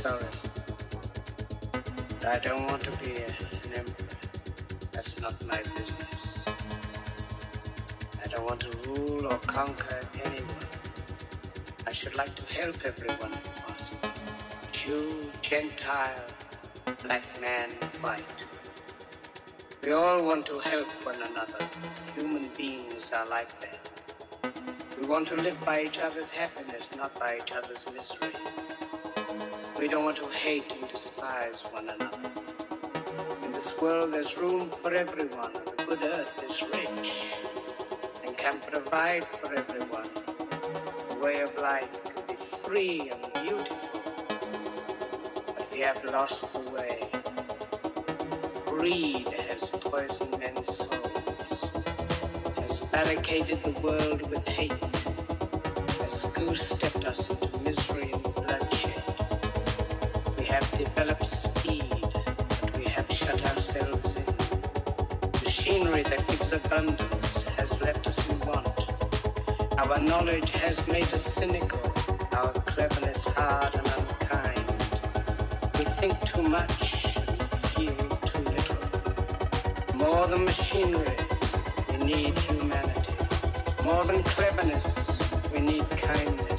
sorry. I don't want to be an emperor. That's not my business. I don't want to rule or conquer anyone. I should like to help everyone if possible. Jew, Gentile, black man, white. We all want to help one another. Human beings are like that. We want to live by each other's happiness, not by each other's misery. We don't want to hate and despise one another. In this world, there's room for everyone, the good earth is rich and can provide for everyone. The way of life can be free and beautiful, but we have lost the way. Greed has poisoned men's souls, has barricaded the world with hate, has goose-stepped us into misery That gives abundance has left us in want. Our knowledge has made us cynical, our cleverness hard and unkind. We think too much feel too little. More than machinery, we need humanity. More than cleverness, we need kindness.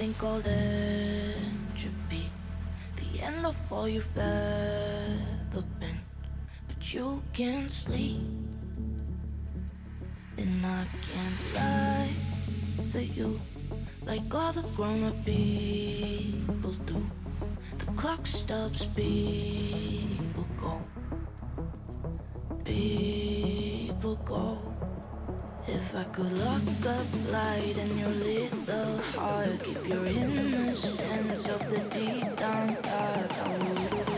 something called entropy. The end of all you've ever been. But you can't sleep. And I can't lie to you like all the grown up people do. The clock stops beating. I could lock up light in your little heart, keep your innocence of the deep down dark. I would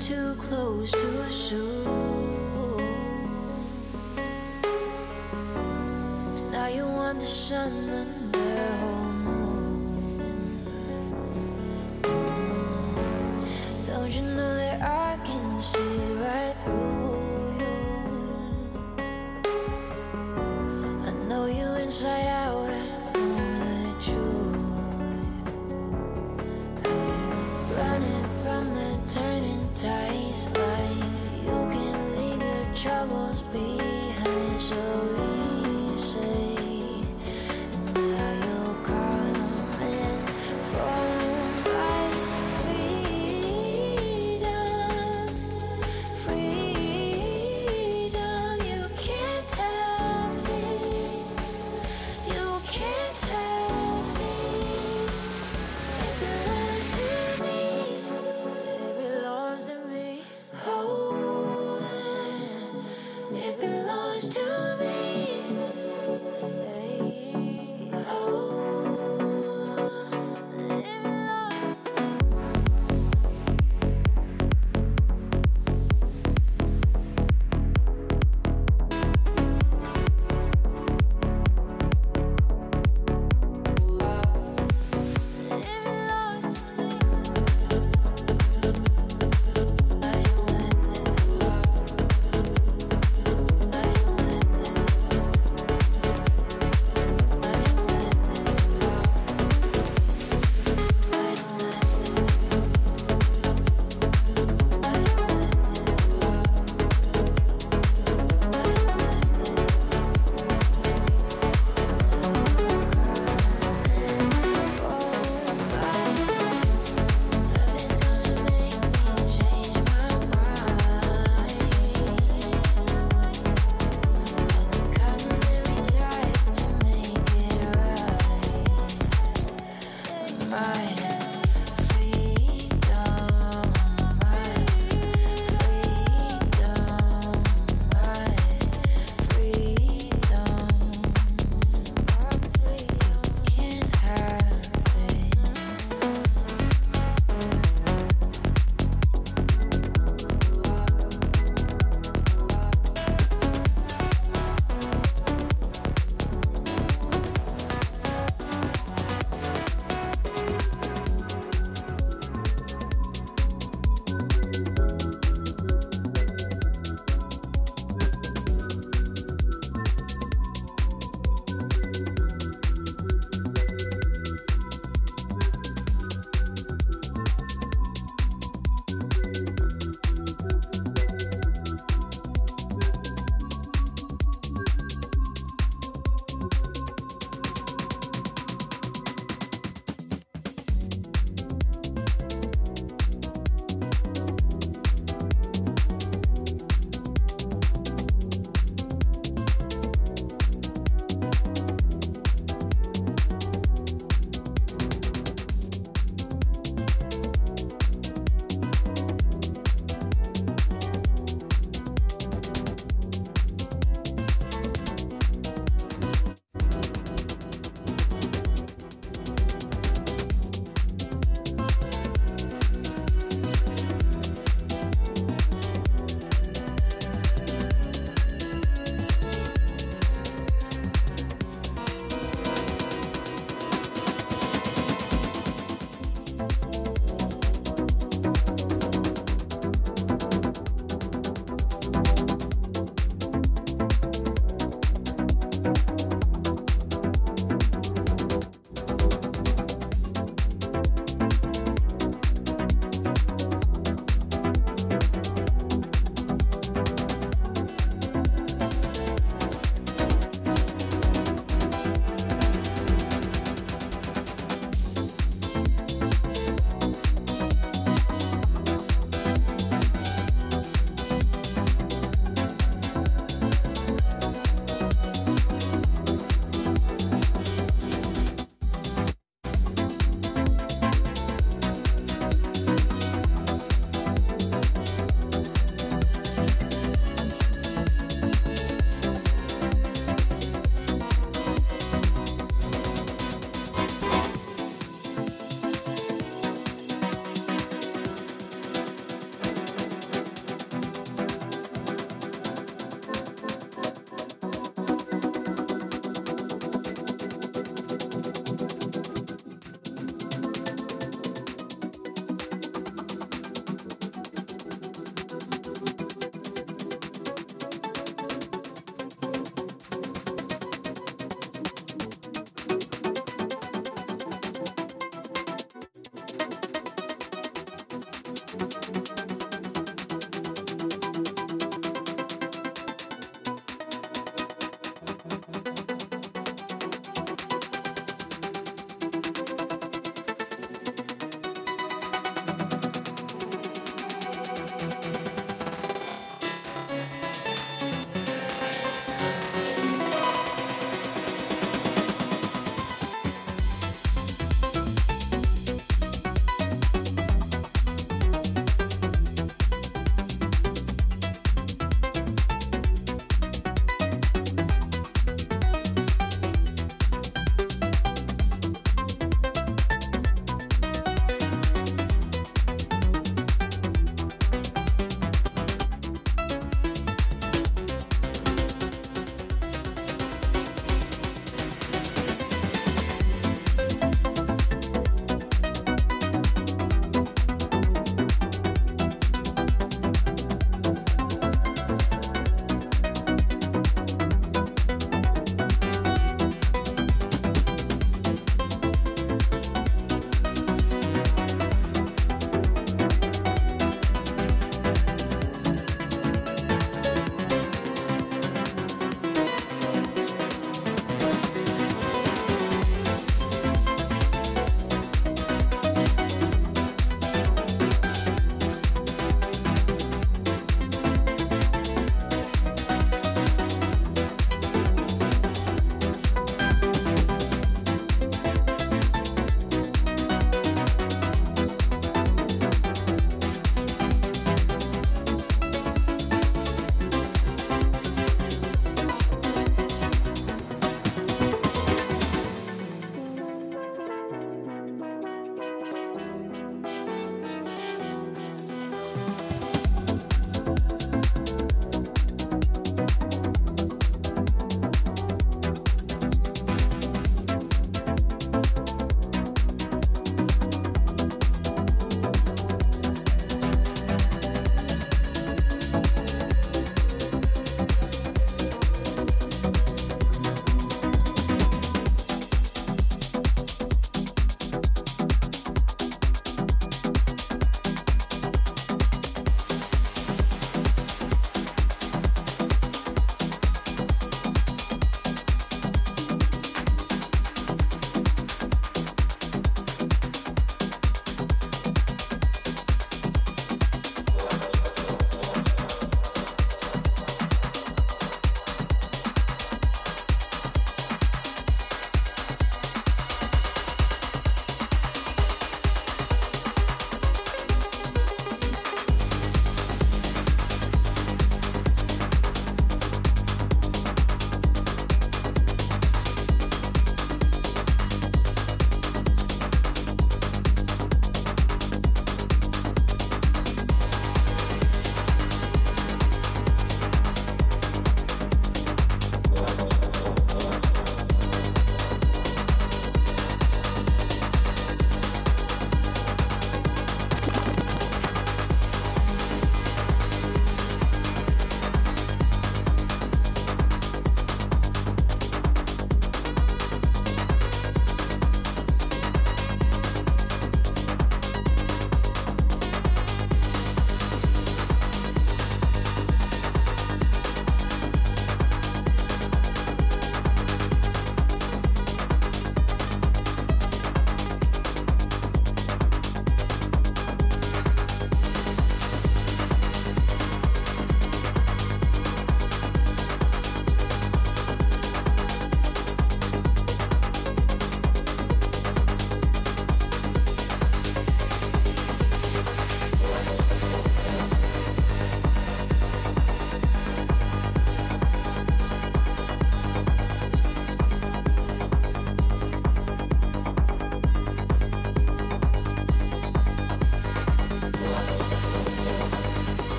too close to a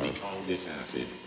We call this acid. Acid.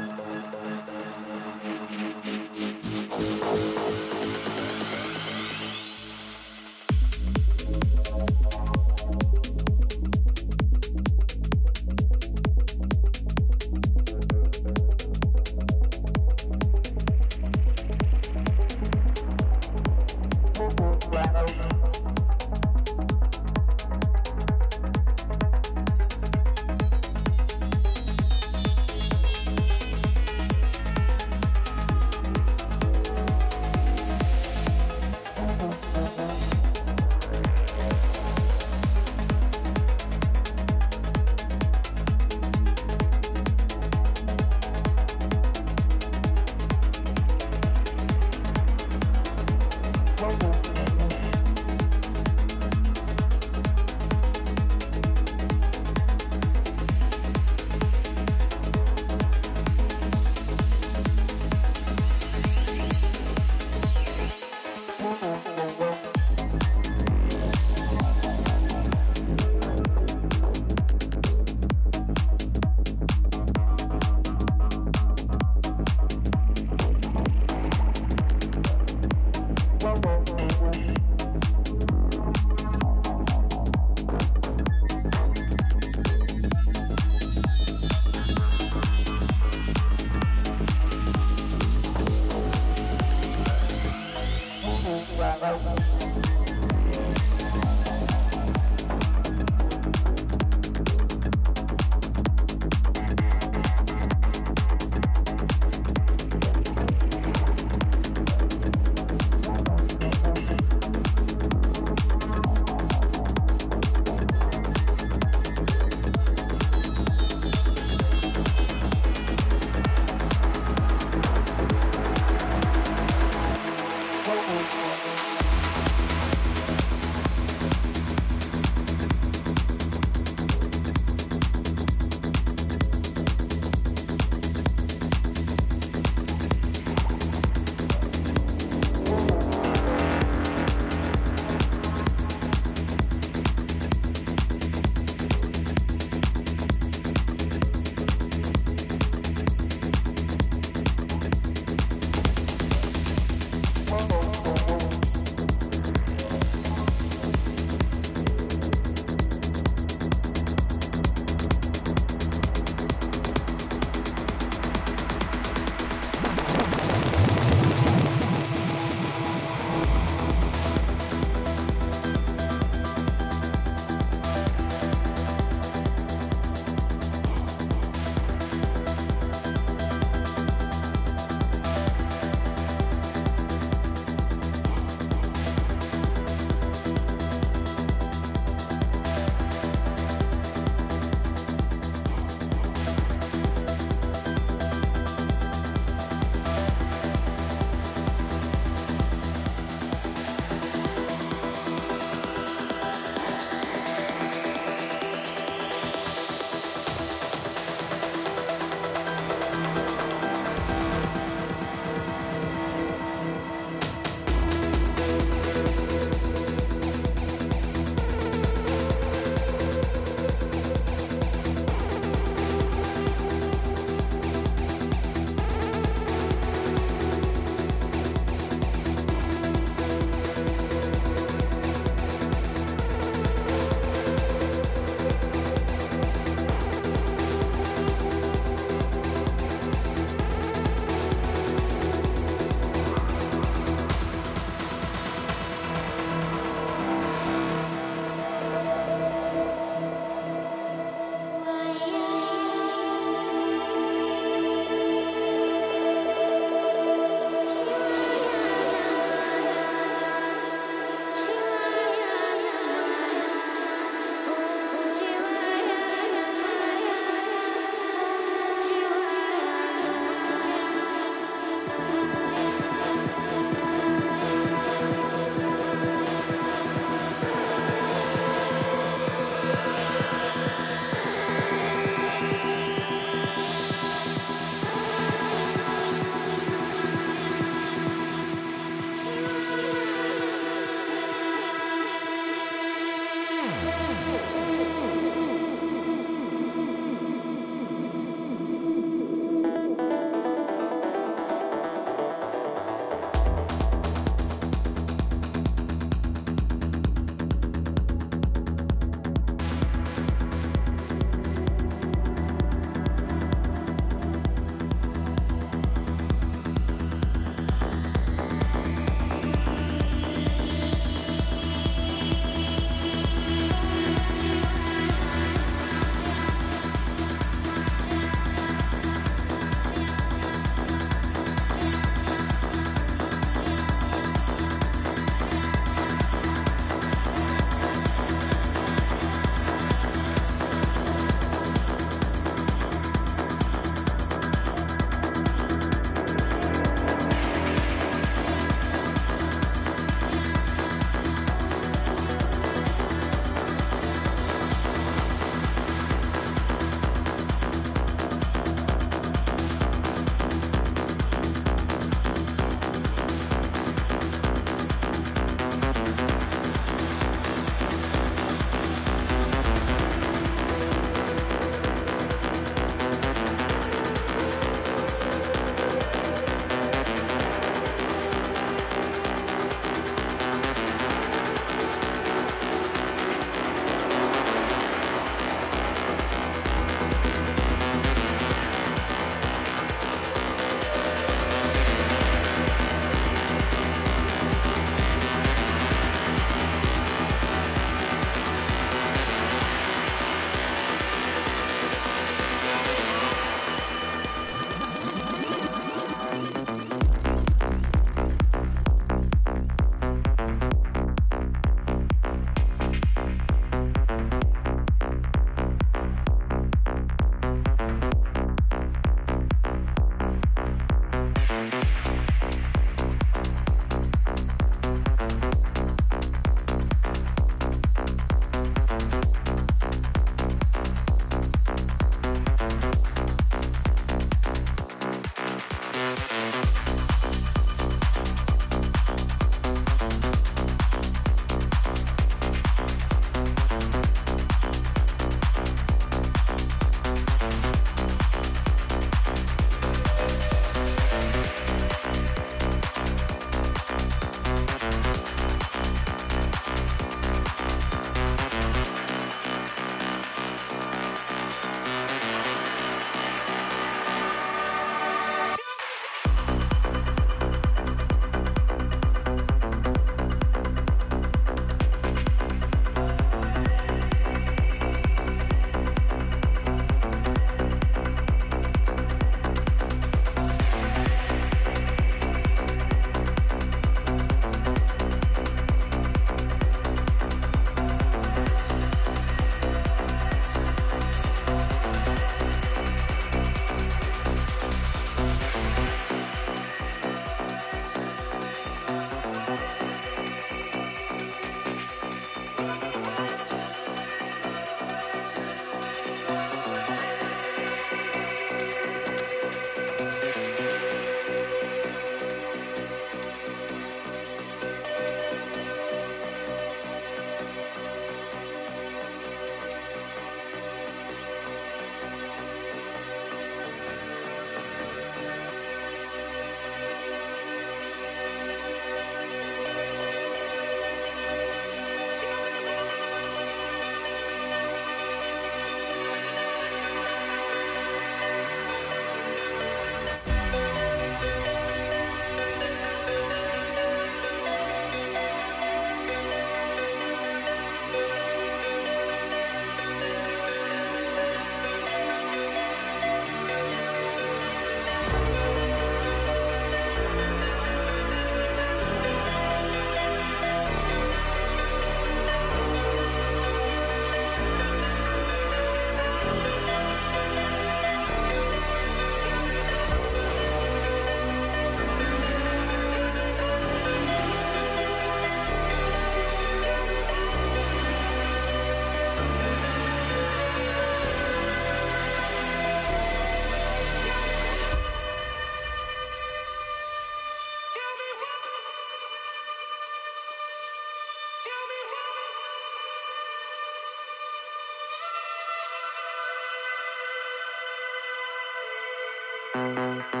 Música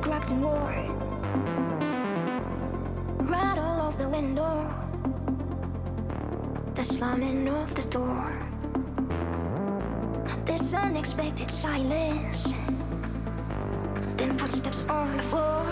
cracked and war. Rattle of the window. The slamming of the door. This unexpected silence. Then footsteps on the floor.